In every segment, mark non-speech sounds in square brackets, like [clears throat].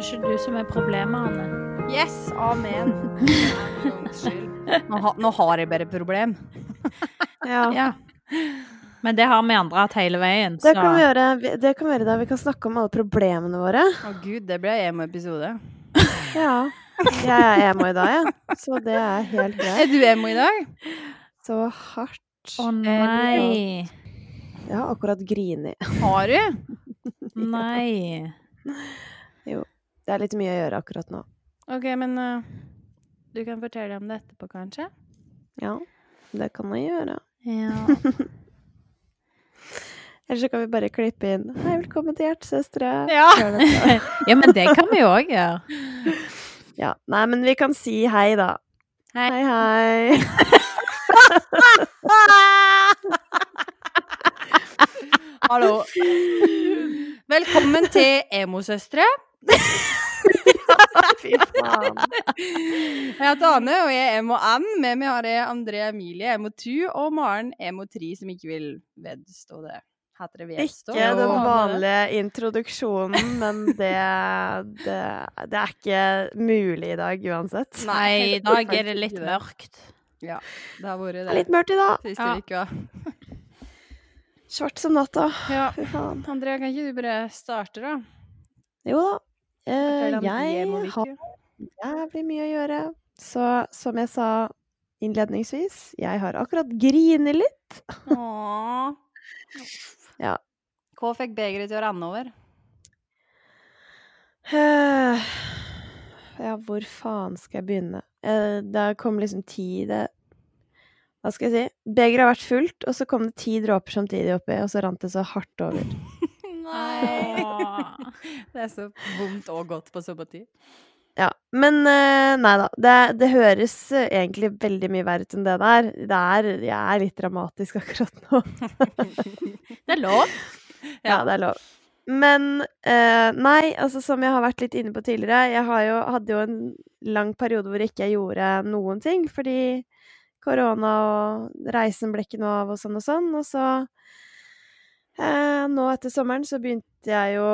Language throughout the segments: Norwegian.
ikke du som er problemet, Anne. Yes, amen. [laughs] Nå, ha, nå har jeg bare problem. [laughs] Ja. Ja. Men det har vi andre hatt hele veien, Det kan vi gjøre. Det kan vi gjøre da. Vi kan snakke om alle problemene våre. Å gud, det ble emo-episode. [laughs] Ja. Jeg er emo i dag, jeg. Så det er helt greit. Er du emo i dag? Så hardt. Å nei. Jeg har akkurat grini. Har du? Nei. Det er litt mye å gjøre akkurat nå. OK, men uh, du kan fortelle om det etterpå, kanskje? Ja, det kan jeg gjøre. Ja. [laughs] Eller så kan vi bare klippe inn Hei, velkommen til Hjertesøstre. Ja. [laughs] Ja, men det kan vi jo òg gjøre. [laughs] ja. Nei, men vi kan si hei, da. Hei. Hei, hei. Hallo. Velkommen til Emosøstre. Fy faen. Jeg heter Ane, og jeg er emo-N. Med meg har jeg André Emilie, emo-2, og Maren, emo-3, som ikke vil vedstå det. Heter det vedstå? Ikke den vanlige introduksjonen, men det, det, det er ikke mulig i dag uansett. Nei, i dag er det litt mørkt. Ja, det har vært Det det. litt mørkt i dag. Siste Ja. uka. Svart som natta. Ja. Fy faen. André, kan ikke du bare starte, da? Jo da. Eh, jeg har jævlig mye å gjøre. Så som jeg sa innledningsvis, jeg har akkurat grinet litt. Åh. Ja. Hva fikk begeret til å renne over? Eh, Ja, hvor faen skal jeg begynne? Eh, Det kom liksom ti det Hva skal jeg si? Begeret har vært fullt, og så kom det ti dråper samtidig oppi, og så rant det så hardt over. Åh. [laughs] Det er så vondt og godt på samme tid. Ja, men eh, nei da. Det, det høres eh, egentlig veldig mye verre ut enn det der. Det er, jeg er litt dramatisk [laughs] akkurat nå. [laughs] Det er lov. Ja, det er lov. Men eh, nei, altså som jeg har vært litt inne på tidligere, jeg har jo, hadde jo en lang periode hvor jeg ikke gjorde noen ting, fordi korona og reisen ble ikke noe av og sånn og sånn. Og så eh, nå etter sommeren så begynte jeg jo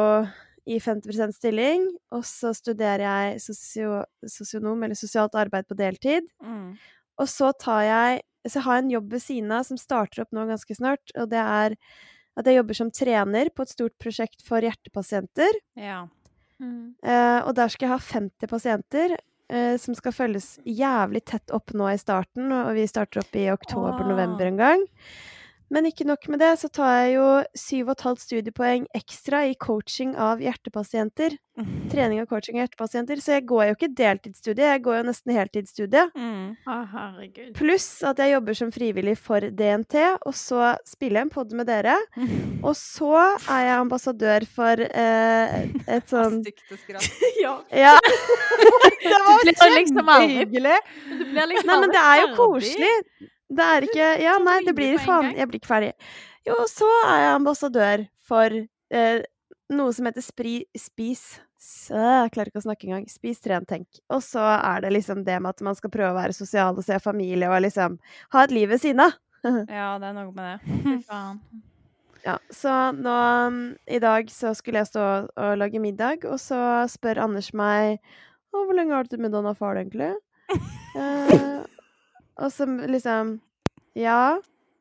i 50 stilling, og så studerer jeg sosio, sosionom, eller sosialt arbeid på deltid. Mm. Og så tar jeg Så jeg en jobb ved siden av som starter opp nå ganske snart, og det er at jeg jobber som trener på et stort prosjekt for hjertepasienter. Ja. Mm. Eh, og der skal jeg ha 50 pasienter eh, som skal følges jævlig tett opp nå i starten, og vi starter opp i oktober-november en gang. Men ikke nok med det, så tar jeg jo 7,5 studiepoeng ekstra i coaching av hjertepasienter. Trening og coaching av hjertepasienter. Så jeg går jo ikke deltidsstudie, jeg går jo nesten heltidsstudie. Mm. Pluss at jeg jobber som frivillig for DNT, og så spiller jeg en pod med dere. [laughs] Og så er jeg ambassadør for eh, et [laughs] sånn. [laughs] Ja. ja. Det var kjempehyggelig! liksom Du blir liksom Nei, men det er jo koselig. Det er ikke Ja, nei, det blir faen. Jeg blir ikke ferdig. Jo, så er jeg ambassadør for eh, noe som heter Spri, Spis så, Jeg klarer ikke å snakke engang. Spis, tren, tenk. Og så er det liksom det med at man skal prøve å være sosial og se familie og liksom ha et liv ved siden av. [laughs] Ja, det er noe med det. [laughs] Fy faen. Ja, så nå mm, I dag så skulle jeg stå og lage middag, og så spør Anders meg Å, hvor lenge har du til middagen av far, egentlig? [laughs] Eh, og så liksom Ja,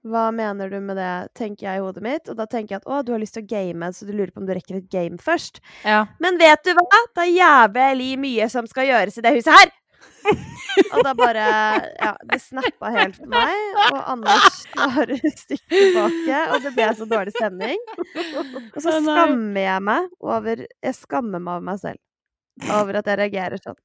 hva mener du med det, tenker jeg i hodet mitt. Og da tenker jeg at å, du har lyst til å game, så du lurer på om du rekker et game først. Ja. Men vet du hva? Det er jævlig mye som skal gjøres i det huset her! [laughs] og da bare Ja, det snappa helt for meg, og Anders tar et stykke tilbake, og det ble så dårlig stemning. Og så skammer jeg meg over Jeg skammer meg over meg selv. Over at jeg reagerer sånn.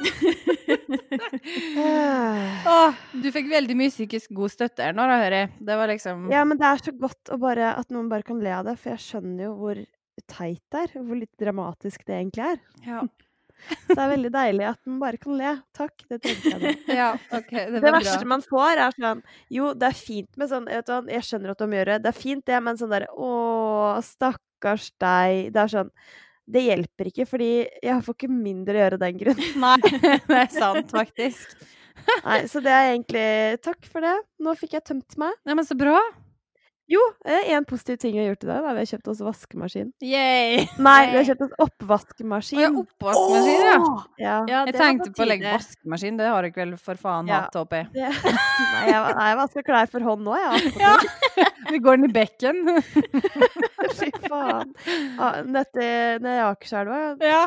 [laughs] Åh, du fikk veldig mye psykisk god støtte her nå, da, hører jeg. Det var liksom Ja, men det er så godt å bare, at noen bare kan le av det, for jeg skjønner jo hvor teit det er, hvor litt dramatisk det egentlig er. Ja. [laughs] Så det er veldig deilig at man bare kan le. Takk, det trengte jeg nå. [laughs] ja okay, det Det verste bra. man får, er sånn Jo, det er fint med sånn vet du, Jeg skjønner at de gjør det. Det er fint, det, men sånn der Å, stakkars deg. Det er sånn Det hjelper ikke, fordi jeg får ikke mindre å gjøre av den grunn. [laughs] Nei, det er sant, [laughs] faktisk. Nei, så det er egentlig Takk for det. Nå fikk jeg tømt meg. Nei, men så bra. Jo, én positiv ting vi har gjort i dag. da. Vi har kjøpt oss vaskemaskin. Yay! Nei, vi har kjøpt oss Å ja, oppvaskmaskin. oppvaskmaskin, ja. Ja. Ja, Jeg tenkte på å legge vaskemaskin. Det har dere vel for faen Ja. hatt oppi. [laughs] Nei, jeg, nei, jeg vasker klær for hånd nå, jeg. [laughs] Ja. Vi går den i bekken. [laughs] Fy faen. Nede i Akerselva. Ja.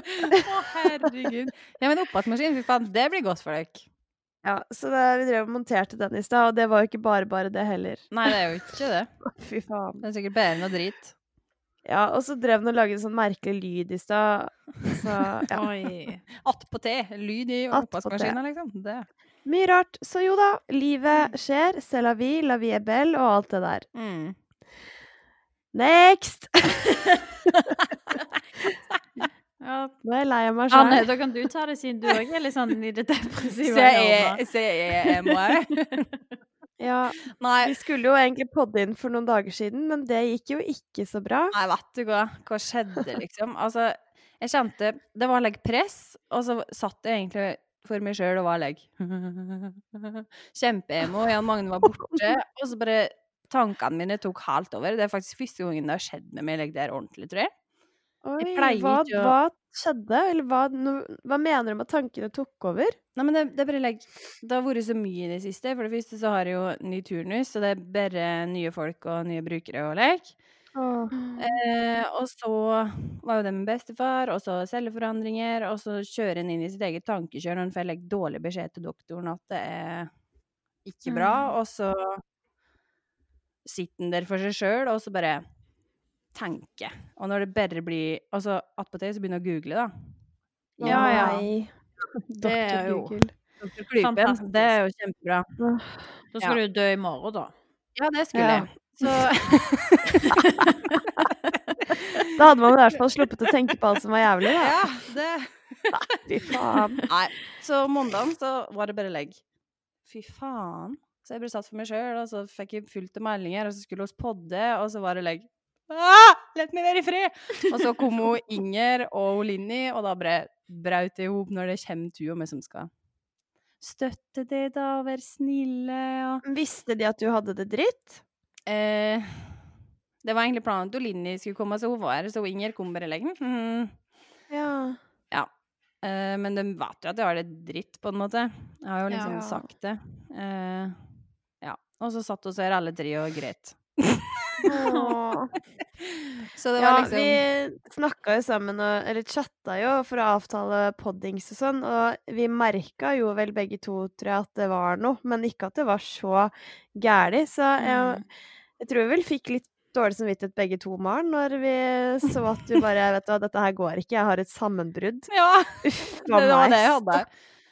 Å, herregud. Ja, men oppvaskmaskin, fy faen, det blir godt for dere. Ja, så det, vi drev og monterte den i stad, og det var jo ikke bare bare det heller. Nei, det er jo ikke det. [laughs] Fy faen. Det er sikkert bedre enn drit. Ja, og så drev den og lagde en sånn merkelig lyd i stad. Så ja. [laughs] Oi. Attpåtil. Lyd i oppvaskmaskina, liksom. Det. Mye rart. Så jo da, livet skjer. C'est la vie, la vie est belle, og alt det der. Mm. Next! [laughs] Ja. Nå er jeg lei av meg Anne, sjøl. da kan du ta det siden du òg er litt sånn i det depressive. Hjørnet. jeg, se, jeg, må. [laughs] Ja, Nei, vi skulle jo egentlig podde inn for noen dager siden, men det gikk jo ikke så bra. nei, vet du hva? Hva skjedde, liksom? Altså, jeg kjente Det var like press, og så satt jeg egentlig for meg sjøl og var like [laughs] Kjempeemo. Jan Magne var borte, og så bare Tankene mine tok helt over. Det er faktisk første gangen det har skjedd med meg like, der ordentlig, tror jeg. Oi, hva, å- hva skjedde? Eller hva, no, hva mener du med at tankene tok over? Nei, men det, det bare like, Det har vært så mye i det siste. For det første så har jeg jo ny turnus, så det er bare nye folk og nye brukere å leke. Eh, og så var jo det med bestefar, og så celleforandringer, og så kjører en inn i sitt eget tankekjør når en får like, dårlig beskjed til doktoren at det er ikke bra, Mm. og så sitter en der for seg sjøl, og så bare tenker. Og når det bare blir Altså attpåtil så begynner jeg å google, da. Ja, ja. Nei. [laughs] Det er jo-. Klypen, det er jo kjempebra. Da skal du dø i morgen, da. Ja, det skulle Ja. jeg. Så [laughs] [laughs] Da hadde man i hvert fall sluppet å tenke på alt som var jævlig, da. Ja, det Fy faen. Nei. Så mandagen så var det bare legg. Fy faen. Så jeg ble satt for meg sjøl, og så fikk jeg fullt av meldinger, og så skulle vi podde, og så var det legg. Ah, Let meg være i fred! Og så kom hun [laughs] Inger og Linni, og da bare braut det i hop når det kommer Du og meg som skal støtte det, da, være snille og Visste de at du hadde det dritt? eh, Det var egentlig planen at Linni skulle komme, så hun var her, så Inger kom bare lenge. Mm. Ja. Eh, men de vet jo at jeg har det dritt, på en måte. Jeg har jo liksom Ja. sagt det. Eh, ja. Og så satt vi her alle tre og gret. [laughs] [laughs] Så det Ja, liksom vi snakka jo sammen, og, eller chatta jo, for å avtale poddings og sånn, og vi merka jo vel begge to, tror jeg, at det var noe, men ikke at det var så gæli. Så jeg, jeg tror vi vel fikk litt dårlig samvittighet begge to, Maren, når vi så at du bare Vet du hva, dette her går ikke, jeg har et sammenbrudd. Ja! [laughs] Uff [laughs] Det var det jeg hadde.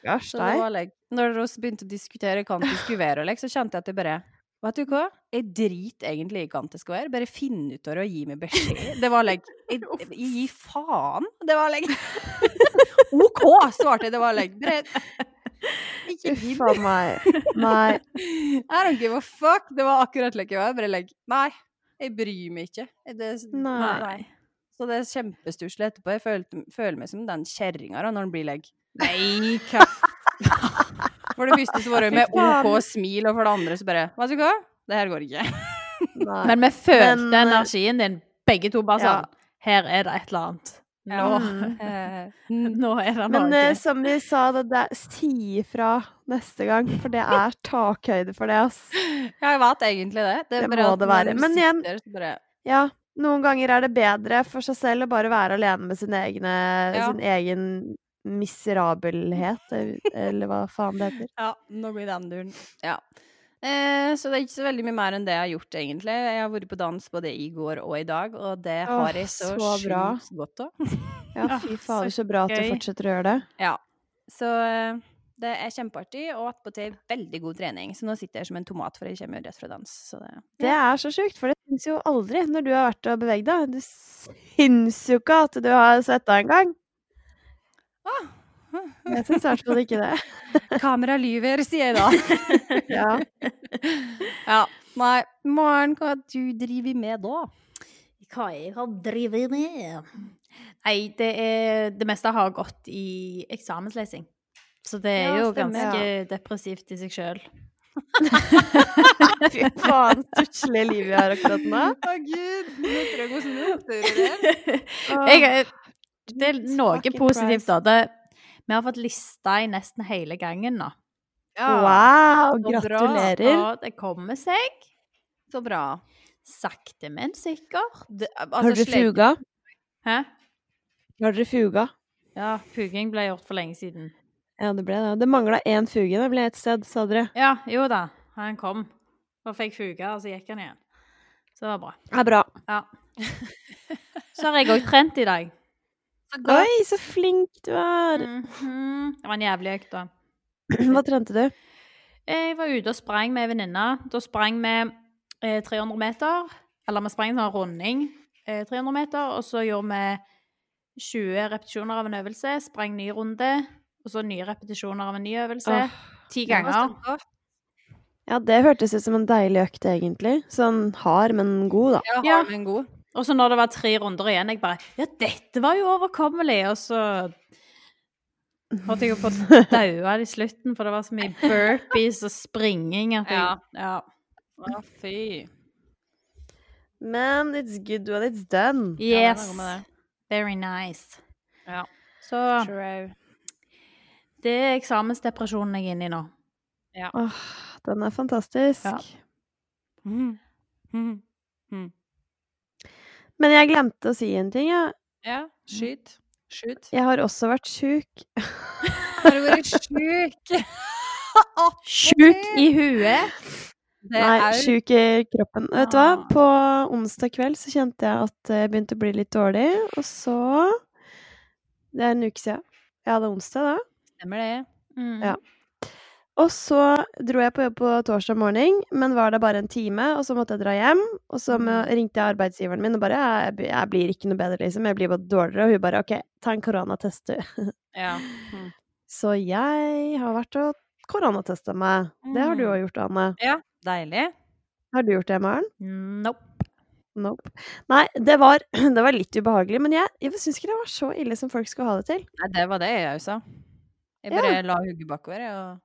Gosh, Så det var like, når vi begynte å diskutere hva det skulle være, så kjente jeg at jeg bare Vet du hva? Jeg driter egentlig i hva det skal være. Bare finn ut av det og gi meg beskjed. Det var like [laughs] jeg, faen! Det var like [laughs] OK, svarte jeg. Det var like Ikke gidd. meg. Nei. [laughs] I don't give a fuck. Det var akkurat like jeg var. Bare like Nei, jeg bryr meg ikke. Det, Nei. Så det er kjempestusslig etterpå. Jeg føler, føler meg som den kjerringa når den blir like Nei, hva For det første så var hun med. OK smil, og for det andre så bare Vet du hva? Det her går ikke. Nei. Men vi følte Men, eh, energien din, begge to bare ja. sånn Her er det et eller annet. Nå, [laughs] Mm. Eh, nå er det Men noe. eh, som vi sa, det, det, si ifra neste gang, for det er takhøyde for det, ass. Ja, jeg vet egentlig det. Det, er Det må det være. Men igjen- Ja, noen ganger er det bedre for seg selv å bare være alene med sin, egne, Ja. sin egen miserabelhet, eller hva faen det heter. Ja, nå blir den duren. Ja. Eh, så det er ikke så veldig mye mer enn det jeg har gjort, egentlig. Jeg har vært på dans både i går og i dag, og det Åh, har jeg så, så bra. sjukt godt av. Ja, [laughs] Ja, fy [laughs] fader, så bra at du fortsetter å gjøre det. Ja. Så eh, det er kjempeartig, og attpåtil veldig god trening. Så nå sitter jeg som en tomat, for jeg kommer jo rett fra dans. Så det Det er så sjukt, for det syns jo aldri når du har vært og beveget deg. Du syns jo ikke at du har svetta engang. Ah. Jeg syns i hvert fall ikke det. [laughs] Kamera lyver, sier jeg da. [laughs] Ja. ja. Nei, Maren, hva du driver med da? Hva jeg har drevet med? Nei, det, er, det meste har gått i eksamenslesing. Så det er Ja, jo stemmer. ganske depressivt i seg sjøl. [laughs] Fy faen, stusslige liv vi har akkurat nå. Å, gud! Nå tror jeg hvordan du oppfører det. Jeg, det er noe positivt, da. Det, vi har fått lista i nesten hele gangen nå. Wow, gratulerer. Og det kommer seg. Så bra. Sakte, men sikkert. Det, altså, Har dere fuga? Hæ? Har dere fuga? Ja, fuging ble gjort for lenge siden. Ja, det ble det. Det mangla én fuge det ble et sted, sa dere. Ja, jo da. Han kom. Og fikk fuge, og så gikk han igjen. Så det var bra. Ja, bra. Ja. [laughs] Så har jeg òg trent i dag. Oi, så flink du er! Mhm. Det var en jævlig økt, da. [clears throat] Hva trente du? Jeg var ute og sprang med ei venninne. Da sprang vi eh, 300 meter. Eller vi sprang sånn runding eh, 300 meter, og så gjorde vi 20 repetisjoner av en øvelse. Sprang ny runde, og så nye repetisjoner av en ny øvelse. Ti var ganger. Ja, det hørtes ut som en deilig økt, egentlig. Sånn hard, men god, da. Ja, hard, men god. Og så når det var tre runder igjen, jeg bare Ja, dette var jo overkommelig! Og så holdt jeg jo på å daue i slutten, for det var så mye burpees og springing at jeg Ja. ja. Fy. Men it's good when it's done. Ja, det Yes. det. Very nice. Ja. Så True. det er eksamensdepresjonen jeg er inne i nå. Åh, den er fantastisk. Ja. Mhm. Mhm. Men jeg glemte å si en ting, jeg. Ja, skyt. Skyt. Jeg har også vært sjuk. [laughs] Har du vært sjuk? [laughs] Sjuk i huet. Det Nei, sjuk i kroppen. Vet du hva? Ah. På onsdag kveld så kjente jeg at jeg begynte å bli litt dårlig, og så Det er en uke siden. Jeg hadde onsdag da. Stemmer det. Mm. Ja. Og så dro jeg på jobb på torsdag morgen, men var der bare en time, og så måtte jeg dra hjem. Og så ringte jeg arbeidsgiveren min og bare jeg, blir- 'Jeg blir ikke noe bedre, liksom. Jeg blir bare dårligere.' Og hun bare 'OK, ta en koronatest, du'. Ja. [laughs] Så jeg har vært og koronatesta meg. Det har du Mm. òg gjort, Anne. ja. Deilig. Har du gjort det, Maren? Nope. Nope. Nei, det var, [clears throat] det var litt ubehagelig, men jeg, jeg syns ikke det var så ille som folk skulle ha det til. Nei, det var det jeg òg sa. Jeg Ja. bare la hugget bakover og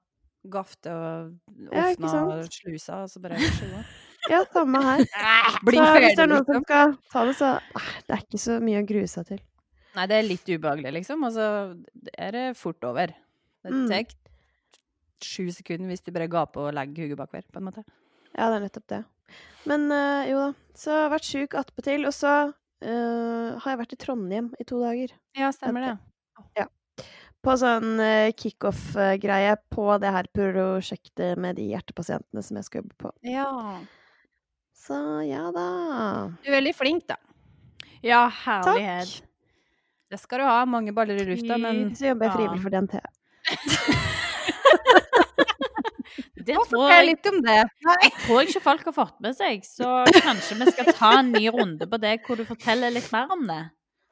gafte og Ja, og slusa, og så bare. [laughs] Ja, samme her. [laughs] Bli så hvis det er noen som liksom. skal ta det, så eh, Det er ikke så mye å grue seg til. Nei, det er litt ubehagelig, liksom. Og så er det fort over. Det Mm. tar sju sekunder hvis du bare gaper og legger hugget bakover, på en måte. Ja, det er nettopp det. Men øh, jo da. Så jeg har vært sjuk attpåtil. Og så øh, har jeg vært i Trondheim i to dager. Ja, stemmer det. På sånn uh, kickoff-greie på det her prosjektet med de hjertepasientene som jeg skal jobbe på. Ja. Så ja da. Du er veldig flink, da. Ja, herlighet. Det skal du ha. Mange baller i lufta, men Så jobber jeg Ja. frivillig for DNT. [laughs] Det tror jeg, litt om det. tror ikke folk har fått med seg, så kanskje vi skal ta en ny runde på det, hvor du forteller litt mer om det.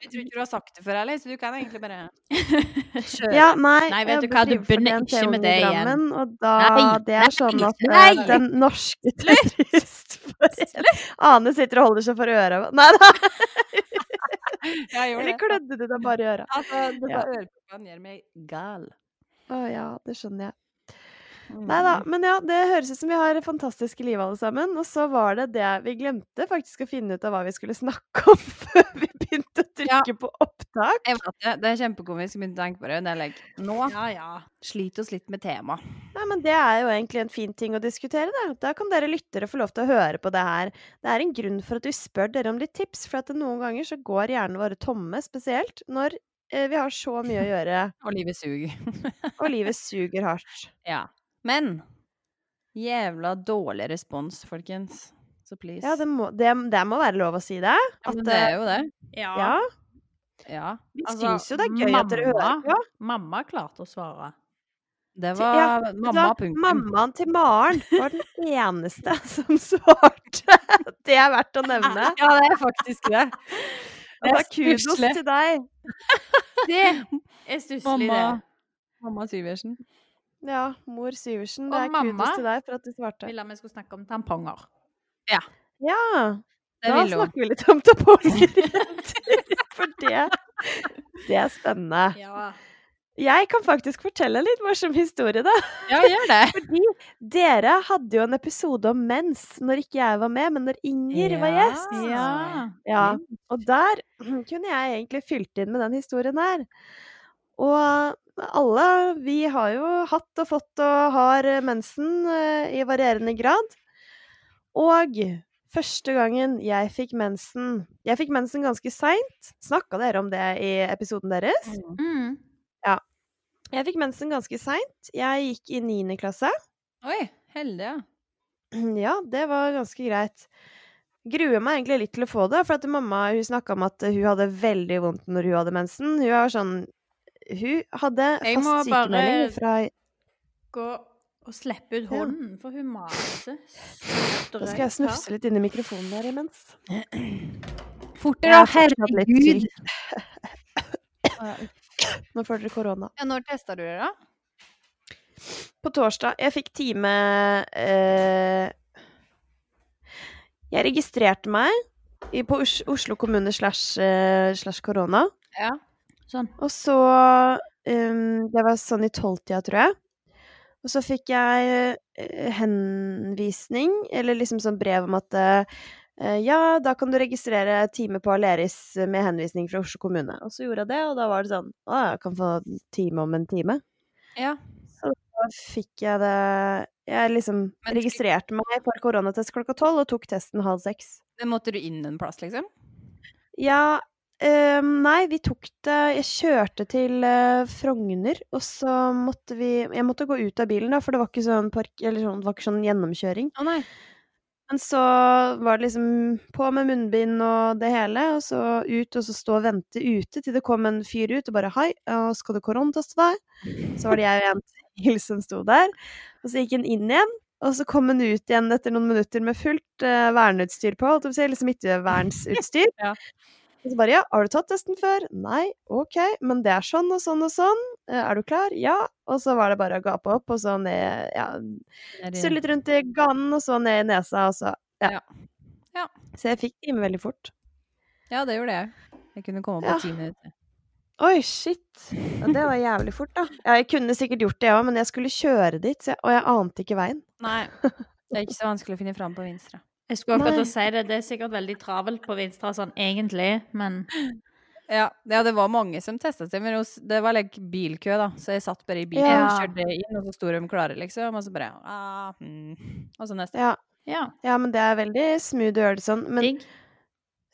Jeg tror ikke du har sagt det før heller, så du kan egentlig bare kjøre. Ja, nei, Nei, jeg vet du hva, du begynner ikke med det igjen. Og da, Nei, det er sånn at nei. eh, den norske turistforeningen Ane sitter og holder seg for øra. Nei da! [laughs] Ja, jeg gjorde Eller det. klødde du deg bare i øra? Altså, det Ja. var gjør meg gal. Å ja, det skjønner jeg. Mm. Nei da, men ja, det høres ut som vi har fantastiske liv alle sammen. Og så var det det vi glemte faktisk å finne ut av hva vi skulle [laughs] snakke om før vi begynte å trykke på opptak. Jeg vet det. Det er kjempekomisk. Jeg begynte å tenke på det. Det like, nå Ja, ja. sliter oss litt med tema. Nei, men det er jo egentlig en fin ting å diskutere, da. Da kan dere lyttere få lov til å høre på det her. Det er en grunn for at vi spør dere om litt tips, for at noen ganger så går hjernene våre tomme, spesielt når eh, vi har så mye å gjøre, Og livet suger. og livet [laughs] suger hardt. Ja. Men jævla dårlig respons, folkens. Så please. Ja, det må, det, det må være lov å si det. Ja, At, men det er jo det. Ja. ja, Ja. vi Altså, syns jo det er gøy at dere hører mamma- på. Mamma klarte å svare. Det var ja, mamma, punktum. Mammaen til Maren var den [laughs] eneste som [laughs] svarte. Det er verdt å nevne. Ja, det er faktisk det. Det er kudos til deg. Det er stusslig, det. Mamma. Mamma Syversen. Ja, mor Syversen. Det Og er mamma kudos til deg for at du svarte. Ville vi skulle snakke om tamponger. Ja, Det da ville hun. snakker vi litt om tamponger. [laughs] For det, det er spennende. Ja. Jeg kan faktisk fortelle en litt morsom historie, da. Ja, gjør det. [laughs] Fordi dere hadde jo en episode om mens når ikke jeg var med, men når Inger var gjest. Ja. Ja, og der kunne jeg egentlig fylt inn med den historien her. Og alle, vi har jo hatt og fått og har mensen eh, i varierende grad. Og første gangen jeg fikk mensen Jeg fikk mensen ganske seint. Snakka dere om det i episoden deres? Mm. Jeg fikk mensen ganske seint. Jeg gikk i niende klasse. Oi, heldig, ja. [clears throat] Ja, det var ganske greit. Gruer meg egentlig litt til å få det, for at mamma hun snakka om at hun hadde veldig vondt når hun hadde mensen. Hun har sånn Hun hadde fast sykemelding fra Jeg må bare- Gå og slippe ut Ja. hånden, for hun maser. Da skal jeg snufse litt inn i mikrofonen der imens. Fortere, Herregud! Nå får dere korona. Ja, når testa du det, da? På torsdag Jeg fikk time eh, Jeg registrerte meg på Oslo kommune slash, eh, slash korona. Ja. Sånn. Og så um, Det var sånn i tolvtida, tror jeg. Og så fikk jeg eh, henvisning, eller liksom sånn brev om at eh, ja, da kan du registrere time på Aleris med henvisning fra Oslo kommune. Og så gjorde jeg det, og da var det sånn Å, jeg kan få time om en time. Ja. Da fikk jeg det Jeg liksom Men- registrerte meg for koronatest klokka tolv og tok testen halv seks. Det måtte du inn en plass, liksom? Ja, nei, vi tok det Jeg kjørte til eh, Frogner, og så måtte vi Jeg måtte gå ut av bilen, da, for det var ikke sånn park... Eller sånn, det var ikke sånn gjennomkjøring. Å nei. Men så var det liksom på med munnbind og det hele, og så ut, og så stå og vente ute til det kom en fyr ut og bare 'Hei, og skal du koronateste deg?' Så var det jeg og en til som sto der. Og så gikk han inn igjen, og så kom han ut igjen etter noen minutter med fullt uh, verneutstyr på, holdt jeg på å si, eller smittevernutstyr. [laughs] Ja. Så bare 'Ja, har du tatt testen før?' 'Nei.' 'OK, men det er sånn og sånn og sånn. Eh, Er du klar?' 'Ja.' Og så var det bare å gape opp, og så ned Ja, Sulle litt rundt i ganen, og så ned i nesa, og så ja. Ja. Ja. Så jeg fikk time veldig fort. Ja, det gjorde jeg. Jeg kunne komme på ti minutter. Oi, shit. Ja, det var jævlig fort, da. Ja, jeg kunne sikkert gjort det, jeg òg, men jeg skulle kjøre dit, så jeg, og jeg ante ikke veien. Nei. [laughs] Det er ikke så vanskelig å finne fram på Vinstra. Jeg skulle akkurat Nei. til å si det. Det er sikkert veldig travelt på Vinstra sånn egentlig, men Ja, ja, det var mange som testa seg, men det var like bilkø, da. Så jeg satt bare i bilen Ja. og kjørte inn, og så sto de klare, liksom. Og så bare ah, hmm. Og så neste. Ja, ja. ja, men det er veldig smooth å gjøre det sånn. Men Digg.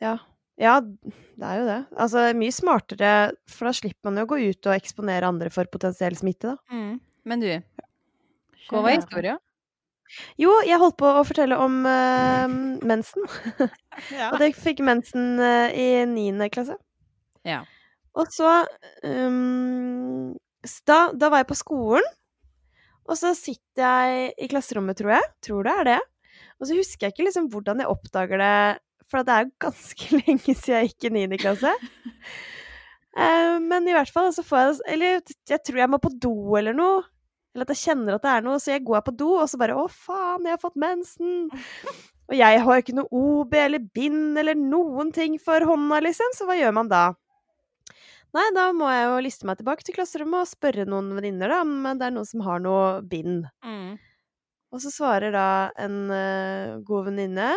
ja, ja, det er jo det. Altså, mye smartere, for da slipper man jo å gå ut og eksponere andre for potensiell smitte, da. Mm. Men du, hva var historia? Jo, jeg holdt på å fortelle om uh, mensen. Ja. Og jeg fikk mensen uh, i niende klasse. ja. Og så um, da, da var jeg på skolen, og så sitter jeg i klasserommet, tror jeg. Tror det er det. Og så husker jeg ikke liksom hvordan jeg oppdager det, for det er jo ganske [laughs] lenge siden jeg gikk i 9. klasse. [laughs] Men i hvert fall så får jeg Eller jeg tror jeg må på do eller noe. Eller at jeg kjenner at det er noe, så jeg går på do, og så bare Å, faen, jeg har fått mensen! [laughs] Og jeg har ikke noe OB eller bind eller noen ting for hånda, liksom, så hva gjør man da? Nei, da må jeg jo liste meg tilbake til klasserommet og spørre noen venninner da, om det er noen som har noe bind. Mm. Og så svarer da en uh, god venninne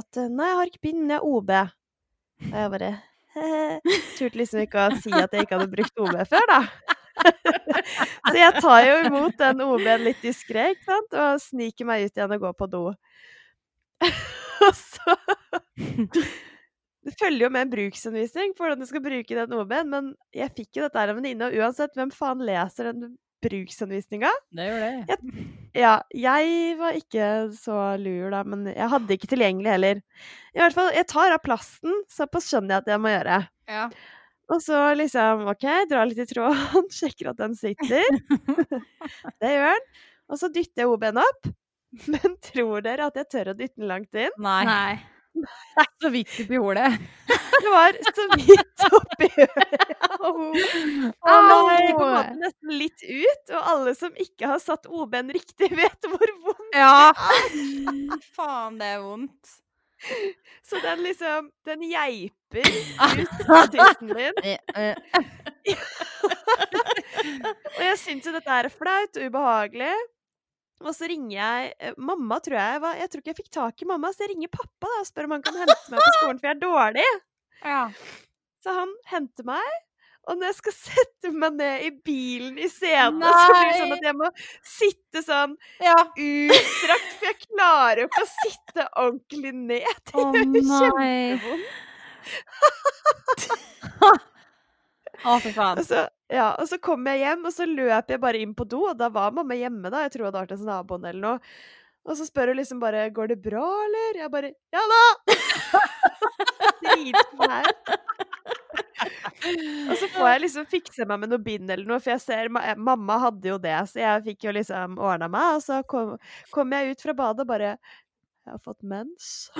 at eh, nei, jeg har ikke bind, men jeg har OB. Og jeg bare [laughs] turte liksom ikke å si at jeg ikke hadde brukt OB før, da. [laughs] så jeg tar jo imot den OB-en litt diskré, ikke sant, og sniker meg ut igjen og går på do. [laughs] og så Det følger jo med en bruksanvisning for hvordan du skal bruke den OB-en, men jeg fikk jo dette her av en venninne, og uansett, hvem faen leser den bruksanvisninga? Det gjør det. Ja, jeg var ikke så lur da, men jeg hadde ikke tilgjengelig heller. I hvert fall, jeg tar av plasten, såpass skjønner jeg at jeg må gjøre. Ja. Og så liksom, ok, drar litt i tråden, [laughs] sjekker at den sitter. [laughs] det gjør den. Og så dytter jeg OB-en opp. [laughs] Men tror dere at jeg tør å dytte den langt inn? Nei. Nei. Så vidt oppi holet. Det var så vidt oppi nei, jeg kom nesten litt ut, og alle som ikke har satt OB-en riktig, vet hvor vondt Ja. Faen, det er vondt. Så den liksom Den geiper ut av tissen [laughs] eh. [laughs] Og jeg syns jo dette er flaut og ubehagelig. Og så ringer jeg eh, mamma, tror jeg. Jeg tror ikke jeg fikk tak i mamma, så jeg ringer pappa da, og spør om han kan hente meg på skolen, for jeg er dårlig. Ja. Så han henter meg. Og når jeg skal sette meg ned i bilen i scenen, så blir det sånn at jeg må sitte sånn ja. utstrakt, for jeg klarer jo ikke å sitte ordentlig ned. [laughs] Det gjør nei. kjempevondt. Å, fy faen. Og så, ja, og så kom jeg hjem, og så løp jeg bare inn på do, og da var mamma hjemme, da. Jeg tror det hadde vært hos naboen eller noe. Og så spør hun liksom bare 'Går det bra, eller?' Jeg bare 'Ja da!' [laughs] Dritflau. Og så får jeg liksom fikse meg med noe bind eller noe, for jeg ser ma mamma hadde jo det, så jeg fikk jo liksom ordna meg. Og så kom, kom jeg ut fra badet og bare 'Jeg har fått mens'. [laughs]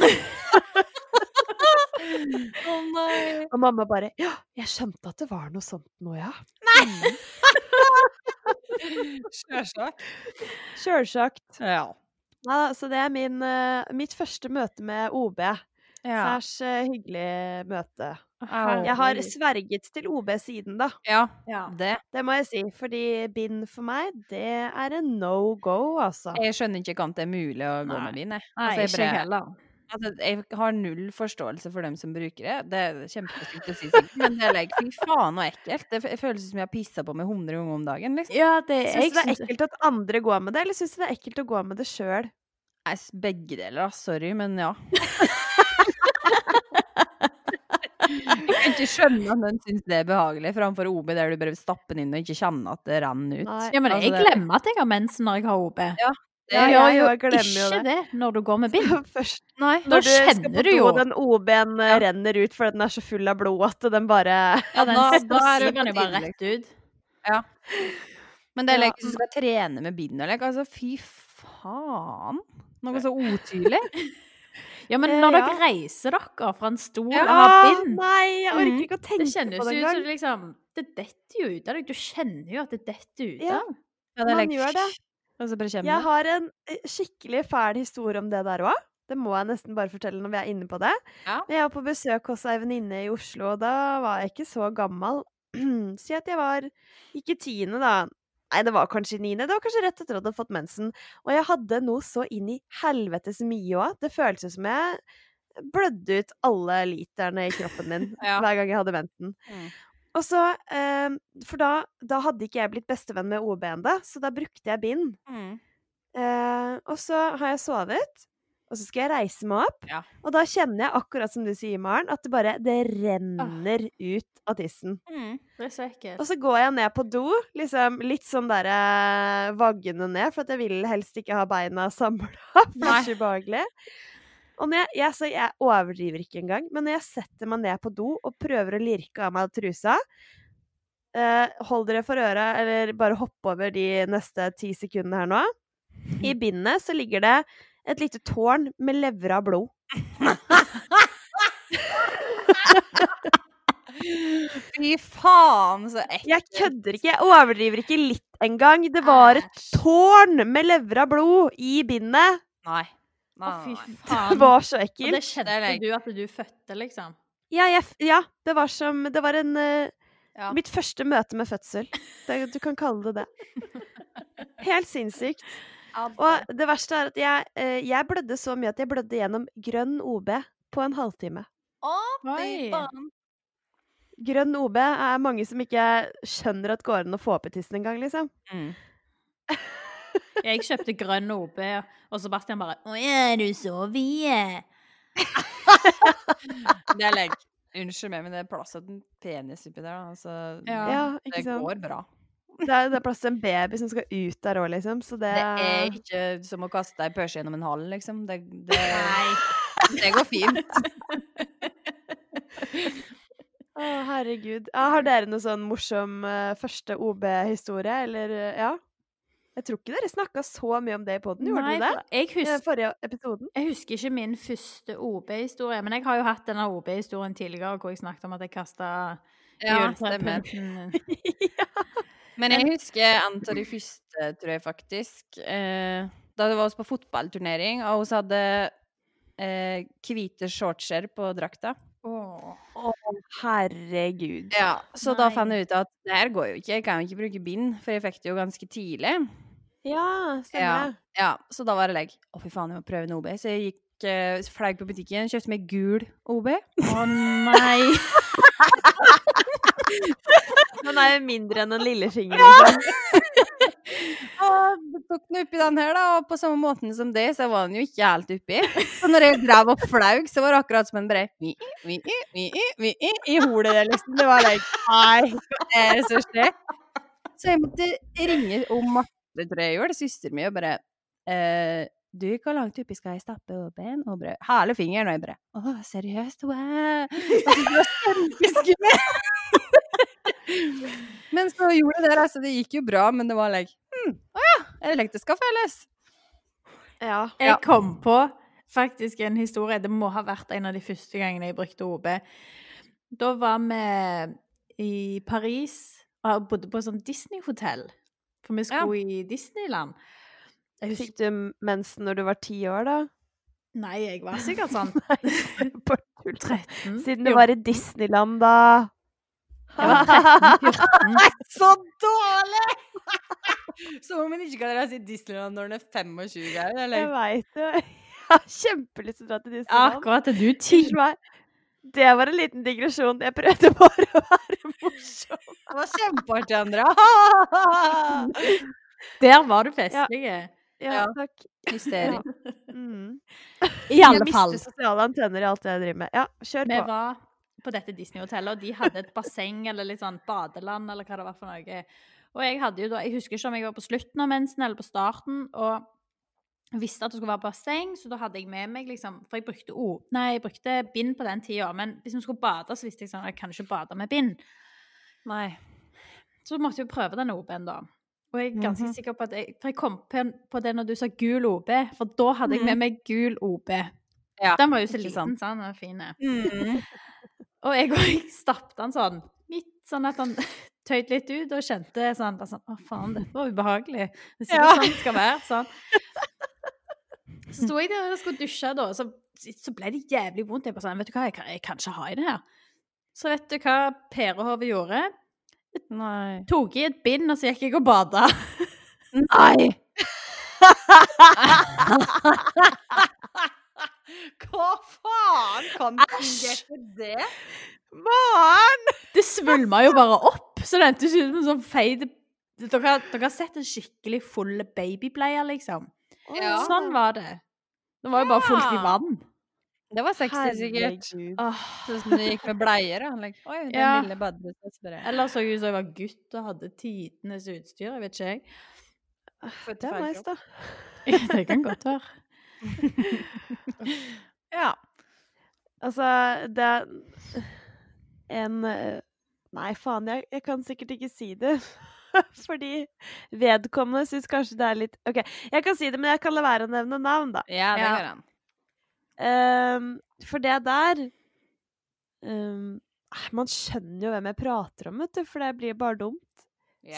Å nei. Og mamma bare 'Ja, jeg skjønte at det var noe sånt nå, ja'. Sjølsagt. Sjølsagt. Ja. Ja, så det er min, eh, mitt første møte med OB. Ja. Særs eh, hyggelig møte. Jeg har sverget til OB siden, da. ja. Ja. Det. Det må jeg si. Fordi bind for meg, det er en no go, altså. Jeg skjønner ikke hvordan det er mulig å gå Nei. med bind, jeg. Altså, jeg ikke heller. Altså, jeg har null forståelse for dem som bruker det. Det er kjempestygt å si, sikkert, men det er like, fy faen så ekkelt. Det føles som jeg har pissa på meg 100 ganger om dagen, liksom. Ja, det Syns du det er ekkelt at andre går med det, eller syns du det er ekkelt å gå med det sjøl? Begge deler, da. Sorry, men ja. [laughs] Jeg kan ikke skjønne at noen syns det er behagelig, framfor OB der du bare stapper den inn og ikke kjenner at det renner ut. Nei. Ja, men Altså, jeg glemmer at jeg har mensen når jeg har OB. Ja, det Ja, gjør jeg jo ikke det når du går med bind. [laughs] Først Nei. Da når du skal på do, jo. den OB-en ja. renner ut fordi den er så full av blod at den bare [laughs] Ja, den da- da er suger den jo bare rett ut. Men det er Ja. som skal trene med bind og lek, altså fy faen. Noe så utydelig. [laughs] Ja, men når når ja. dere reiser dere fra en stol Ja. og har bind Nei, jeg orker Mhm. ikke å Det tenke kjennes på jo det ut som det liksom Det detter jo ut av deg. Du kjenner jo at det detter ut Ja. av. Ja, det er Man like, gjør det. Jeg har en eh, skikkelig fæl historie om det der òg. Det må jeg nesten bare fortelle når vi er inne på det. Ja. Jeg var på besøk hos ei venninne i Oslo, og da var jeg ikke så gammel. [clears throat] Si at jeg var ikke tiende, da. Nei, det var kanskje niende. Det var kanskje rett etter at jeg hadde fått mensen. Og jeg hadde noe så inn i helvetes mye òg. Det føltes som jeg blødde ut alle literne i kroppen min [laughs] Ja. hver gang jeg hadde mensen. Mm. Og så, eh, For da, da hadde ikke jeg blitt bestevenn med OB ennå, så da brukte jeg bind. Mm. Eh, og så har jeg sovet, og så skal jeg reise meg opp. Ja. Og da kjenner jeg, akkurat som du sier, Maren, at det bare det renner ut av tissen. Mm. Det er så ekkelt. Og så går jeg ned på do, liksom litt sånn derre vaggende ned, for at jeg vil helst ikke ha beina samla, det er så ubehagelig. Og jeg, jeg, så jeg overdriver ikke engang, men når jeg setter meg ned på do og prøver å lirke av meg trusa eh, Hold dere for øra, eller bare hopp over de neste ti sekundene her nå. I [laughs] bindet så ligger det et lite tårn med levra blod. [laughs] Fy faen, så ekkelt. Jeg kødder ikke, jeg overdriver ikke litt engang. Det var et tårn med levra blod i bindet. Nei. Å, Nei, fy nei, nei. Det var så Og det ekkelt. ikke Det er du at du fødte, liksom? Ja, jeg, ja det var som Det var en eh, Ja. Mitt første møte med fødsel. Det, du kan kalle det det. [laughs] Helt sinnssykt. Og det verste er at jeg, eh, jeg blødde så mye at jeg blødde gjennom grønn OB på en halvtime. Oi. Grønn OB er mange som ikke skjønner at går an å få opp i tissen engang, liksom. Mm. [laughs] Jeg kjøpte grønn OB, og Sebastian bare 'Å ja, er du så vid?' [laughs] Det er legg. Unnskyld meg, men det er plass til en penis oppi der, da. Altså, Ja. Det ikke sant? går bra. Det er, det er plass til en baby som skal ut der òg, liksom. Så det, Det er ikke som å kaste ei pølse gjennom en hall, liksom. Det, det, [laughs] det går fint. [laughs] Å, herregud. Ja, har dere noe sånn morsom uh, første OB-historie, eller uh, ja? Jeg tror ikke dere snakka så mye om det i poden, gjorde Nei, dere det? jeg husker forrige episoden? Jeg husker ikke min første OB-historie, men jeg har jo hatt denne OB-historien tidligere hvor jeg snakket om at jeg kasta Ja, stemmer. [laughs] Men jeg husker en av de første, tror jeg faktisk. Eh, da det var oss på fotballturnering, og hun hadde eh, hvite shortser på drakta. Åh. Herregud. Ja, så da fant jeg ut at det her går jo ikke, jeg kan jo ikke bruke bind, for jeg fikk det jo ganske tidlig. Ja, stemmer Ja. Ja, så da var det legg. Å, fy faen, jeg må prøve en OB. Så jeg gikk eh, flaug på butikken, kjøpte meg gul OB. Å nei. [laughs] Den er jo mindre enn en lillefinger, liksom. [laughs] Og tok den oppi den her, da, og på samme måten som det, så var den jo ikke helt oppi. Så når jeg drev og flaug, så var det akkurat som en bare mi, mi, mi, mi, vi, i hodet der, liksom. Det var like Nei, hva er det som skjer? Så jeg måtte ringe om Marte, gjorde, søsteren min, og bare eh, du, hvor langt oppi skal jeg stappe åpen? Og bare hele fingeren, og jeg bare Å, seriøst? Wow. Og så. [laughs] [laughs] Men så gjorde det det, altså. Det gikk jo bra, men det var like hm, Å ja, skal felles. Ja. Jeg kom på faktisk en historie. Det må ha vært en av de første gangene jeg brukte OB. Da var vi i Paris og bodde på sånn sånt Disney-hotell. For vi skulle i Disneyland. Jeg Fikk du mensen når du var ti år, da? nei, jeg var sikkert [laughs] sånn Nei, tull. 13. Siden du var i Disneyland, da. Jeg var 13-14. [laughs] Så dårlig! [laughs] Som om hun ikke kan dra til Disneyland når hun er 25. Eller? Jeg veit det. [laughs] Jeg har kjempelyst til å dra til Disneyland. Akkurat du ti. Det var en liten digresjon. Jeg prøvde bare å være morsom. Det var kjempeartig, Andrea. Der var du festlig. Ja, Ja. takk. Hysteri. Mm. I alle fall. Jeg mister sosiale antenner i alt jeg driver med. Ja, kjør på. var på dette Disney-hotellet, og de hadde et basseng eller litt sånn badeland, eller hva det var for noe. Og jeg hadde jo da, jeg husker ikke om jeg var på slutten av mensen eller på starten, og visste at det skulle være basseng, så da hadde jeg med meg liksom For jeg brukte o, nei, jeg brukte bind på den tida, men hvis vi skulle bade, så visste jeg sånn Jeg kan ikke bade med bind. Nei. Så måtte jeg prøve den OB-en, da. Og jeg er ganske Mhm. sikker på at jeg For jeg kom på, det når du sa gul OB, for da hadde jeg med meg gul OB. Ja, Den var jo så liten, sant. sånn, og fin. Mm. Og jeg, jeg stappet han sånn, midt sånn at han [laughs] tøyt litt ut, og kjente sånn, bare sånn Å, faen, dette var ubehagelig. Det er sikkert Ja. sånn det skal være. Sånn. [laughs] Så sto jeg der og skulle dusje, da, og så, så ble det jævlig vondt. Jeg bare sånn, vet du hva, jeg kan, jeg kan ikke ha i det her. Så vet du hva Perehove gjorde? Nei. Tok i et bind, og så gikk jeg og bada. Nei. [laughs] Hva faen? Kan du fungere det? Mann! Det svulma jo bare opp, så det endte ut som en sånn feit dere, dere har sett en skikkelig full babybleie, liksom? Ja. Sånn var det. Det var jo bare fullt i vann. Det var sexy, sikkert. Sånn som det gikk med bleier. Like, Oi, den Ja. lille bare- Eller så ut som jeg var gutt og hadde tidenes utstyr. Jeg vet ikke, jeg. Det er nice, da. [laughs] Det kan godt være. [laughs] Ja. Altså, det er en eh, Nei, faen, jeg, jeg kan sikkert ikke si det. [laughs] Fordi vedkommende syns kanskje det er litt OK, jeg kan si det, men jeg kan la være å nevne navn, da. Ja, det Ja. går an. Ehm, for det der ehm, eh, Man skjønner jo hvem jeg prater om, vet du, for det blir bare dumt.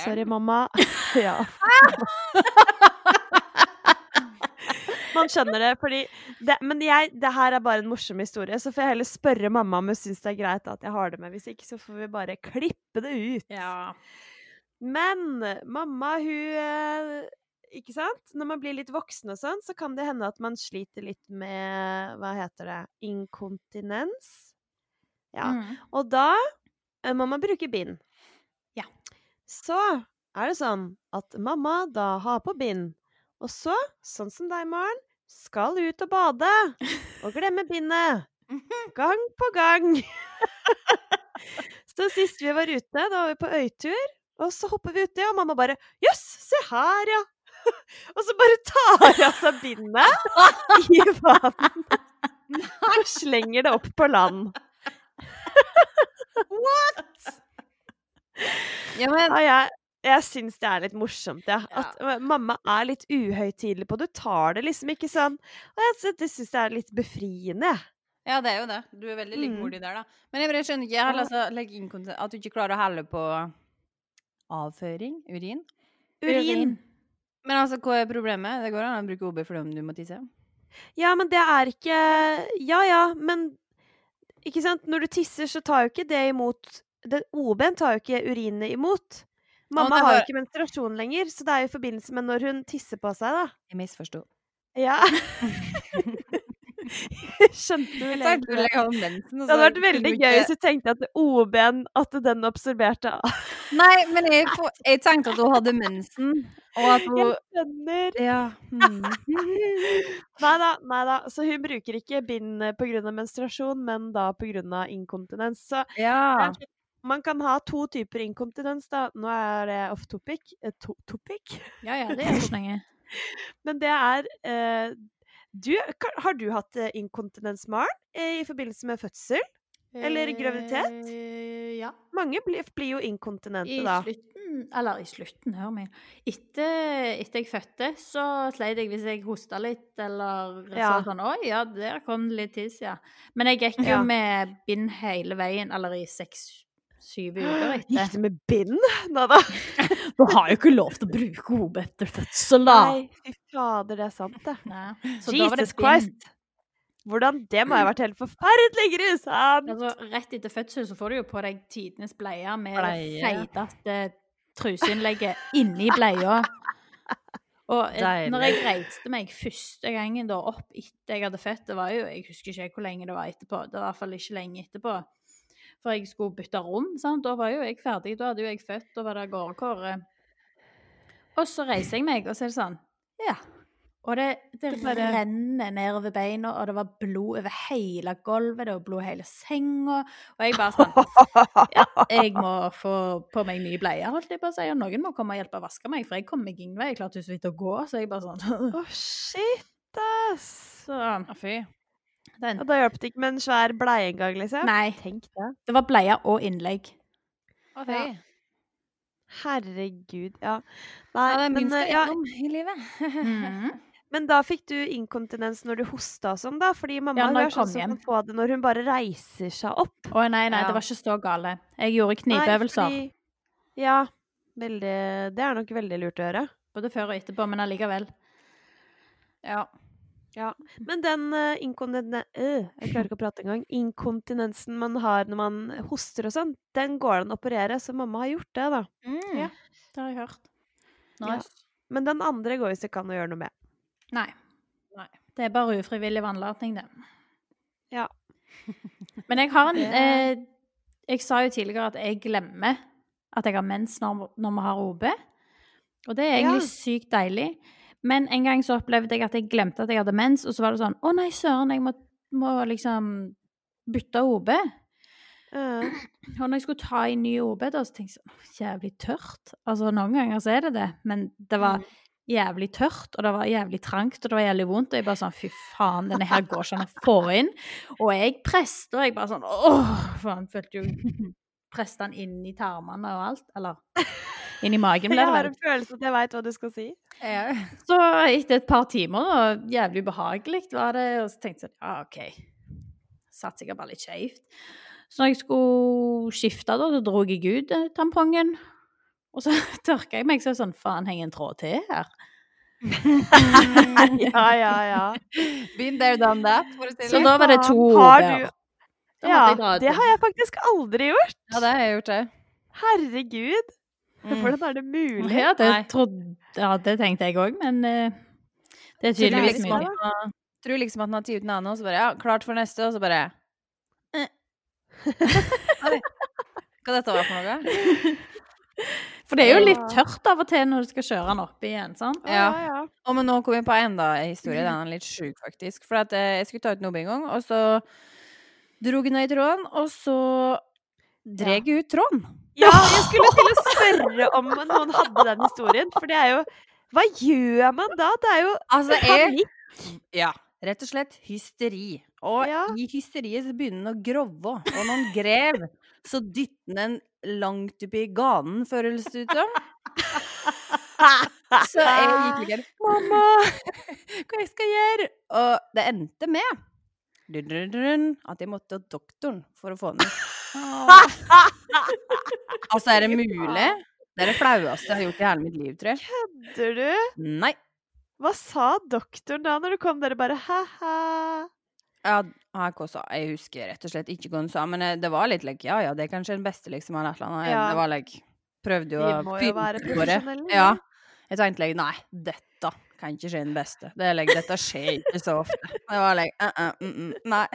Sorry, mamma. [laughs] ja. [laughs] Man skjønner det, fordi det, Men jeg, det her er bare en morsom historie, så får jeg heller spørre mamma om hun syns det er greit at jeg har det med. Hvis ikke så får vi bare klippe det ut. Ja. Men mamma, hun eh, Ikke sant? Når man blir litt voksen og sånn, så kan det hende at man sliter litt med Hva heter det? Inkontinens? Ja. Mm. Og da eh, må man bruke bind. Ja. Så er det sånn at mamma da har på bind. Og så, sånn som deg, Maren, skal ut og bade. Og glemme [laughs] bindet. Gang på gang. så sist vi var ute, da var vi på øytur, og så hopper vi uti, og mamma bare Jøss, se her, ja. [laughs] og så bare tar hun av seg bindet i vann. [laughs] Og slenger det opp på land. What?! Ja, men Ja, jeg, jeg syns det er litt morsomt, ja. At eh, mamma er litt uhøytidelig på det. Du tar det liksom ikke sånn. Og jeg synes, det syns jeg er litt befriende. Ja, det er jo det. Du er veldig likmodig der, da. Men jeg skjønner ikke jeg, altså, at du ikke klarer å helle på avføring? Urin? Urin. Men altså, hva er problemet? Det går an å bruke OB fordi om du må tisse? Ja, men det er ikke Ja ja, men Ikke sant? Når du tisser, så tar jo ikke det imot det, OB-en tar jo ikke urinet imot. Mamma har jo ikke menstruasjon lenger, så det er jo i forbindelse med når hun tisser på seg, da. Jeg misforsto. Ja. [laughs] Skjønte du vel egentlig hadde. Det hadde vært veldig gøy hvis du tenkte at OB-en At den absorberte [laughs] Nei, men jeg, jeg tenkte at hun hadde mensen, og at hun Jeg skjønner. Ja. Hmm. [laughs] Nei da, nei da. Så hun bruker ikke bind pga. menstruasjon, men da pga. inkontinens. Så ja. Man kan ha to typer inkontinens, da. Nå er det off topic. Eh, to topic? Ja, ja, det er ikke lenge. [laughs] Men det er eh, du, Har du hatt eh, inkontinens, Maren, eh, i forbindelse med fødsel? Eller graviditet? Eh, ja. Mange blir, blir jo inkontinente da. I slutten Eller i slutten, hør meg. Etter, etter jeg fødte, så sleit jeg hvis jeg hosta litt, eller Ja. sånn Oi, ja, der kom det litt tiss, ja. Men jeg gikk jo Ja. med bind hele veien, eller i seks-syv uker [gasps] Gikk etter. du med bind? [laughs] Nå da. [laughs] Du har jo ikke lov til å bruke hodet etter fødsel, da! Nei, fy fader, det er sant, det. [laughs] Så da det Jesus. Christ! Hvordan Det må ha vært helt forferdelig grusomt! Altså, rett etter fødsel så får du jo på deg tidenes bleie med det feiteste truseinnlegget inni bleia. Og eh, Deilig. når jeg reiste meg første gangen da opp etter jeg hadde født, det var jo Jeg husker ikke hvor lenge det var etterpå. Det var i hvert fall ikke lenge etterpå. For jeg skulle bytte rom. sant? Da var jo jeg ferdig. Da hadde jo jeg født, da var det gårdkåre. Og så reiser jeg meg, og så er det sånn Ja. Og det, det, Det renner nedover beina, og det var blod over hele gulvet, det var blod i hele senga. Og jeg bare sånn Ja, jeg må få på meg nye bleier, holdt jeg på å si. Og noen må komme og hjelpe å vaske meg, for jeg kom meg ingen vei. Jeg klarte jo så vidt å gå, så jeg bare sånn Å, shit, ass! [laughs] Så fy. Den Og da hjalp det ikke med en svær bleie engang, liksom? Nei, Tenk det. det var bleie og innlegg. Å, Ja. Herregud, ja. Ja, Nei, det er men, minst eh, ja, gjennom i livet. Mhm. [laughs] men da fikk du inkontinens når du hosta og sånn, da? Fordi mamma Ja, hun er sånn som kan få det når hun bare reiser seg opp. Å nei, nei, Ja. det var ikke så gale. Jeg gjorde Nei, knipeøvelser fordi- Ja. Veldig Det er nok veldig lurt å gjøre. både før og etterpå, men allikevel. Ja. Men den uh, inkontinensen Jeg klarer ikke å prate engang. Inkontinensen man har når man hoster og sånn, den går det an å operere, så mamma har gjort det, da. Mm. Ja. Det har jeg hørt. Nice. Men den andre går hvis det kan å gjøre noe med. Nei. Nei. Det er bare ufrivillig vannlating, det. Ja. [laughs] Men jeg har en eh, Jeg sa jo tidligere at jeg glemmer at jeg har mens når, når vi har OB. Og det er egentlig Ja. sykt deilig. Men en gang så opplevde jeg at jeg glemte at jeg hadde mens, og så var det sånn Å nei, søren, jeg må, må liksom bytte OB. Uh. Og når jeg skulle ta i ny OB, da, så tenkte jeg sånn Jævlig tørt. Altså, noen ganger så er det det, men det var Mm. jævlig tørt, og det var jævlig trangt, og det var jævlig vondt. Og jeg bare sånn Fy faen, denne her går ikke an å få inn. Og jeg preste, og jeg bare sånn Åh! For han følte jo [laughs] Presste han inn i tarmene og alt. Eller inn i magen, ble jeg har en følelse at jeg veit hva du skal si. Ja. Så etter et par timer, da, jævlig ubehagelig var det, og så tenkte jeg Ja, OK. Satt sikkert bare litt skjevt. Så når jeg skulle skifte, da, så dro jeg ut eh, tampongen. Og så [laughs] tørka jeg meg, så sånn Faen, henger en tråd til her? [laughs] ja, ja, ja. Been there, done that. Så da var det to Har du- Ja, det har jeg faktisk aldri gjort. Ja, det har jeg gjort, det. Herregud. Mm. Hvordan er det mulig? Ja, det, trodde, ja, det tenkte jeg òg, men uh, det er er tydeligvis mulig. at han har- Tror liksom at han har tatt ut en annen, og så bare Ja, klart for neste, og så bare eh. [laughs] Hva dette var for noe? For det er jo litt tørt av og til når du skal kjøre den opp igjen, sant? Ja, Ja. ja. Og men nå kom vi på enda en historie. Den er litt sjuk, faktisk. For at eh, jeg skulle ta ut noe en gang, og så dro jeg ned i tråden, og så dreg jeg ut tråden. Ja, jeg skulle til å spørre om noen hadde den historien, for det er jo Hva gjør man da? Det er jo Altså, panikk. Ja. Rett og slett hysteri. Og Ja. i hysteriet så begynner den å grove. Og når den grev, så dytter den langt oppi ganen, føles det ut som. Så jeg gikk like Mamma, hva jeg skal gjøre? Og det endte med at jeg måtte til doktoren for å få den ut. [laughs] Altså, er det mulig? Det er det flaueste jeg har gjort i hele mitt liv, tror jeg. Kødder du? Nei. Hva sa doktoren da når du kom der bare ha-ha? Ja, jeg også, jeg husker rett og slett ikke hva hun sa, men eh, det var litt like, ja, ja, det er kanskje den beste, liksom, eller et eller annet. Ja. Det var like, prøvde jo å Vi må jo være profesjonelle, Ja. ja. Jeg tenkte like, nei, dette kan ikke skje den beste. Det er like, dette skjer ikke så ofte. Det var like, uh, uh, mm, mm, nei.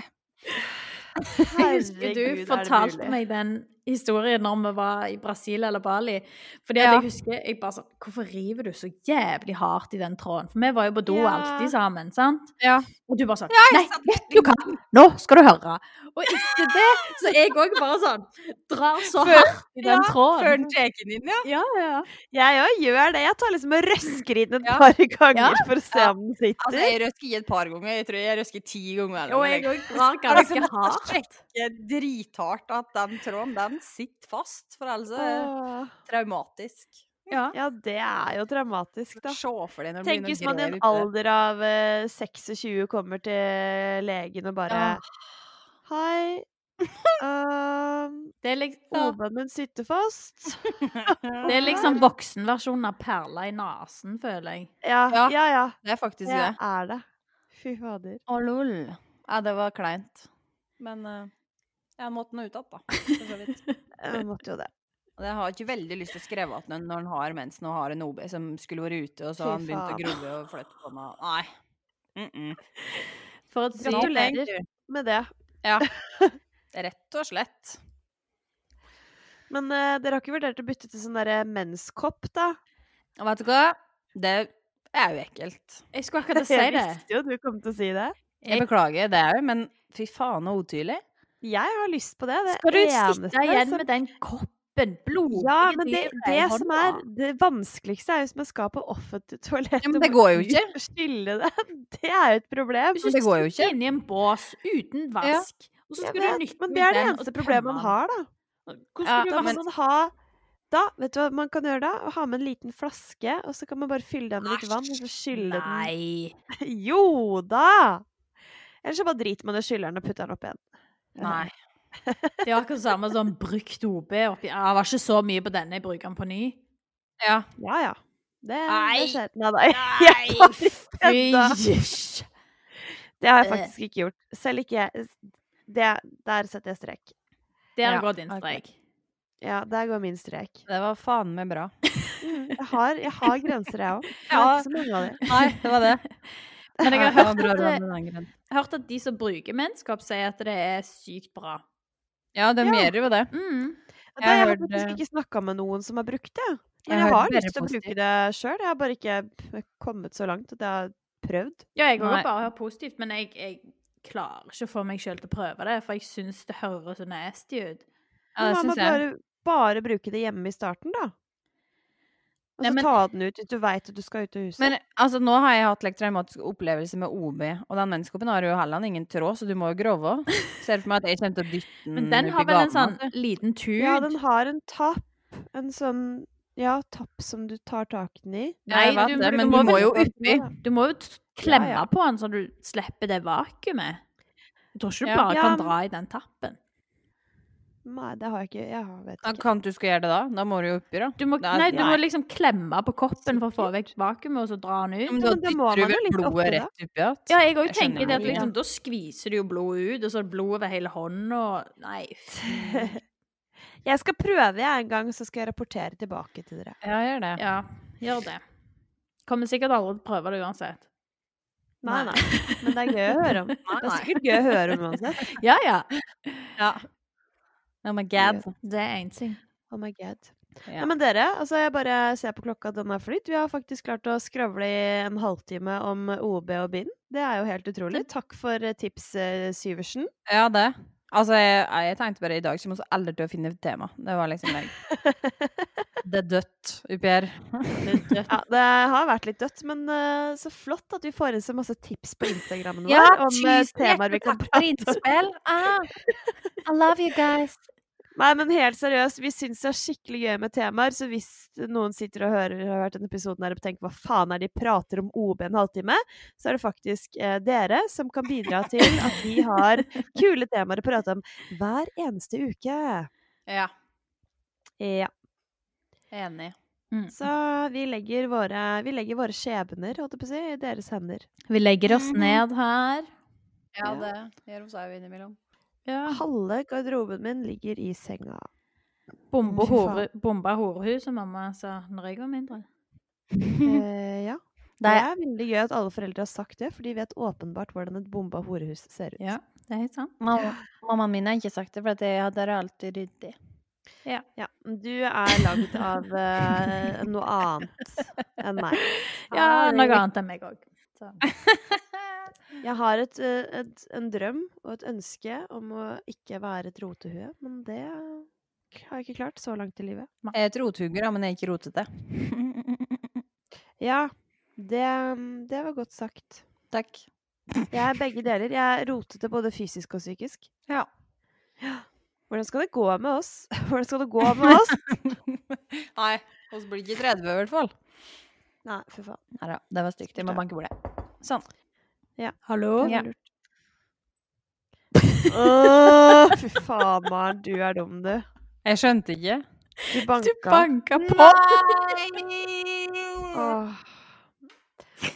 Husker du fortalte meg den historien når vi var i Brasil eller Bali. Fordi at Ja. jeg husker jeg bare sånn Hvorfor river du så jævlig hardt i den tråden? For vi var jo på do Ja. alltid sammen, sant? Ja. Og du bare sånn Nei, vet du hva? Nå skal du høre. Og etter det så jeg òg bare sånn Drar så Før- hardt i den Før tråden. den check-in ja. Ja, ja. Jeg òg gjør det. Jeg tar liksom og røsker i den et Ja. par ganger Ja. for å se Ja. om den sitter. Altså, jeg røsker i et par ganger. Jeg tror jeg røsker ti ganger. Og jeg òg drar [laughs] ganske hardt. Sjekke drithardt at den tråden, den sitter fast. For ellers er det traumatisk. Ja. Ja, det er jo traumatisk, da. Se for deg når det Tenk hvis man i en alder av eh, 26 kommer til legen og bare Ja. Hei. Uh, [laughs] Det er, liksom, Hodet mitt sitter fast. [laughs] det er liksom voksenversjonen av perla i nesen, føler jeg. Ja, Ja, ja. ja. Det er faktisk Det det. er det. Fy fader. Å, lol. Ja, det var kleint. Men uh, jeg måtte nå ut igjen, da. For så vidt. [laughs] Jeg måtte jo det. Og Jeg har ikke veldig lyst til å skrive at når han har mensen og har en OB som skulle vært ute, og så har han begynt å grove og flytte på meg. Nei. Mm -mm. For et Gratulerer. Med det. Ja. [laughs] Rett og slett. Men uh, dere har ikke vurdert å bytte til sånn derre menskopp, da? Og vet du hva? Det er jo ekkelt. Jeg skulle akkurat [laughs] si Jeg visste jo du kom til å si det. Jeg beklager det òg, men fy faen så utydelig. Jeg har lyst på det. Det Skal du eneste sitte igjen som- med den koppen? blodig Ja, men det, det som er det vanskeligste, er hvis man skal på offentlig [laughs] toalett Ja, men det går jo ikke. og [laughs] Skylle det. Det er jo et problem. Hvis du det går jo sitter ikke. inni en bås uten vask, og så skal du nytte men ut det er det eneste problemet man har, da. Hvordan Hvordan Ja, skal du men- ha da, vet du hva man kan gjøre da? Å ha med en liten flaske, og så kan man bare fylle den med litt vann, og så skylle den Nei. [laughs] Jo da! Eller så bare driter man i skylleren og putter den opp igjen. Nei. [laughs] Det er akkurat samme som brukt OB oppi Jeg var ikke så mye på denne, jeg bruker den på ny. Ja. Ja ja. Det, Nei. det skjer. Nei, nei. [laughs] Det har jeg Eh. faktisk ikke gjort. Selv ikke jeg. Det, der setter jeg strek. Der Ja, går din strek. strek. Ja, der går min strek. Det var faen meg bra. [laughs] Jeg har, jeg har grenser, jeg òg. Jeg har Ja. ikke så mange av dem. Nei, det var det. Men jeg har Det var hørt bra at, den grensen. hørt at de som bruker menneskap, sier at det er sykt bra. Ja, de Ja. gjør jo det. Mm. Jeg jeg har har hørt, faktisk eh, ikke snakka med noen som har brukt det. Men Jeg jeg, har har lyst til å bruke det sjøl. Jeg har bare ikke kommet så langt at jeg har prøvd. Ja, jeg har bare hørt positivt, men jeg, jeg klarer ikke å få meg sjøl til å prøve det, for jeg syns det høres så nasty ut. Ja, syns jeg. bare, bare bruke det hjemme i starten, da? Og Nei, så men- ta den ut hvis du veit at du skal ut av huset. Men altså, nå har jeg hatt like, traumatisk opplevelse med OB, og den menneskekoppen har jo heller ingen tråd, så du må jo grove. Ser for meg at jeg kommer til å dytte [laughs] den Men den har vel en sånn liten tur? ja, den har en tapp. En sånn ja, tapp som du tar tak i Nei, du- det, du men må du må jo oppi. Du må jo klemme Ja, ja. på den så du slipper det vakuumet. Jeg tror ikke du bare Ja, kan dra i den tappen. Nei, det har jeg ikke. Jeg har- vet ikke. Kan du skal gjøre det da? Da må du jo oppi, da. Du må, Det er- nei, du må liksom klemme på koppen for å få vekk vakuumet, og så dra den ut. men Ja, da men da må dytter du man jo vel litt blodet oppi det. rett oppi igjen. Ja, jeg òg tenker det at liksom, da skviser du jo blodet ut, og så er det blod over hele hånda. Nei. [laughs] Jeg skal prøve jeg en gang, så skal jeg rapportere tilbake til dere. Ja, gjør det. Ja, gjør det. Kommer sikkert alle til å prøve det uansett. Nei, Nei. nei. Men det er gøy å høre om. [laughs] Det er sikkert gøy å høre om uansett. Ja, ja. Ja. Oh my god. Det er én ting. Oh my god. Ja. Nei, men dere, altså jeg bare ser på klokka den har flytt. Vi har faktisk klart å skravle i en halvtime om OB og bind. Det er jo helt utrolig. Takk for eh, tips, eh, Syversen. Ja, det. Altså, jeg, jeg tenkte bare i dag kommer vi aldri til å finne et tema. Det var liksom meg. [laughs] Det er dødt UPR. her. Ja, det har vært litt dødt, men uh, så flott at vi får inn så masse tips på Instagrammen vår Ja, om temaer vi hjertelig kan takk for prate om. innspill. Ah, I love you guys. Nei, men helt seriøst, vi syns det er skikkelig gøy med temaer, så hvis noen sitter og hører har hørt denne episoden her og tenker hva faen er det de prater om OB en halvtime, så er det faktisk eh, dere som kan bidra til at vi har kule temaer å prate om hver eneste uke. Ja, Ja. enig. Mm. Så vi legger våre, vi legger våre skjebner, holdt jeg på å si, i deres hender. Vi legger oss Mhm. ned her. Ja, det gjør hos au innimellom. Ja. Halve garderoben min ligger i senga. Bomba, horehus, som mamma sa når jeg var mindre. Eh, [laughs] ja. Det er veldig gøy at alle foreldre har sagt det, for de vet åpenbart hvordan et bomba horehus ser ut. Ja, det er helt sant. Mamma, mammaen min har ikke sagt det, for det er alltid ryddig. Ja, ja. du er lagd av uh, noe annet enn meg. [laughs] Ja, noe annet enn meg òg. [laughs] Jeg har et, eh, et, en drøm og et ønske om å ikke være et rotehue, men det har jeg ikke klart så langt i livet. Jeg er et rothugger, men jeg er ikke rotete. Ja, det, det var godt sagt. Takk. Jeg er begge deler. Jeg er rotete både fysisk og psykisk. Ja. Hvordan skal det gå med oss? [laughs] Hvordan skal det gå med oss? [laughs] Nei, oss blir ikke 30 i hvert fall. Nei, for faen. Nei da, det var stygt. Jeg må banke bordet. Sånn. Ja. Hallo? Ja. Åh, [laughs] fy faen, Maren. Du er dum, du. Jeg skjønte ikke. Du Du banka. på! på! Oh.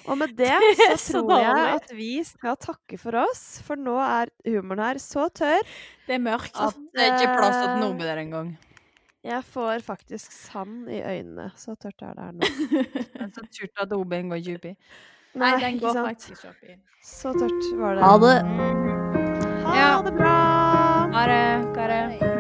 Og med det [laughs] så så tror jeg dårlig. at vi skal takke for oss, for nå er humoren her så tørr Det er mørkt. at Det er ikke plass til noe noe der engang. Jeg får faktisk sand i øynene. Så tørt er det her nå. [laughs] Så turt at OB-en går dypt oppi. Nei, den går sant? faktisk ikke opp i. Så tørt var det. Ha det. Ha det bra! Ha det. Ha det.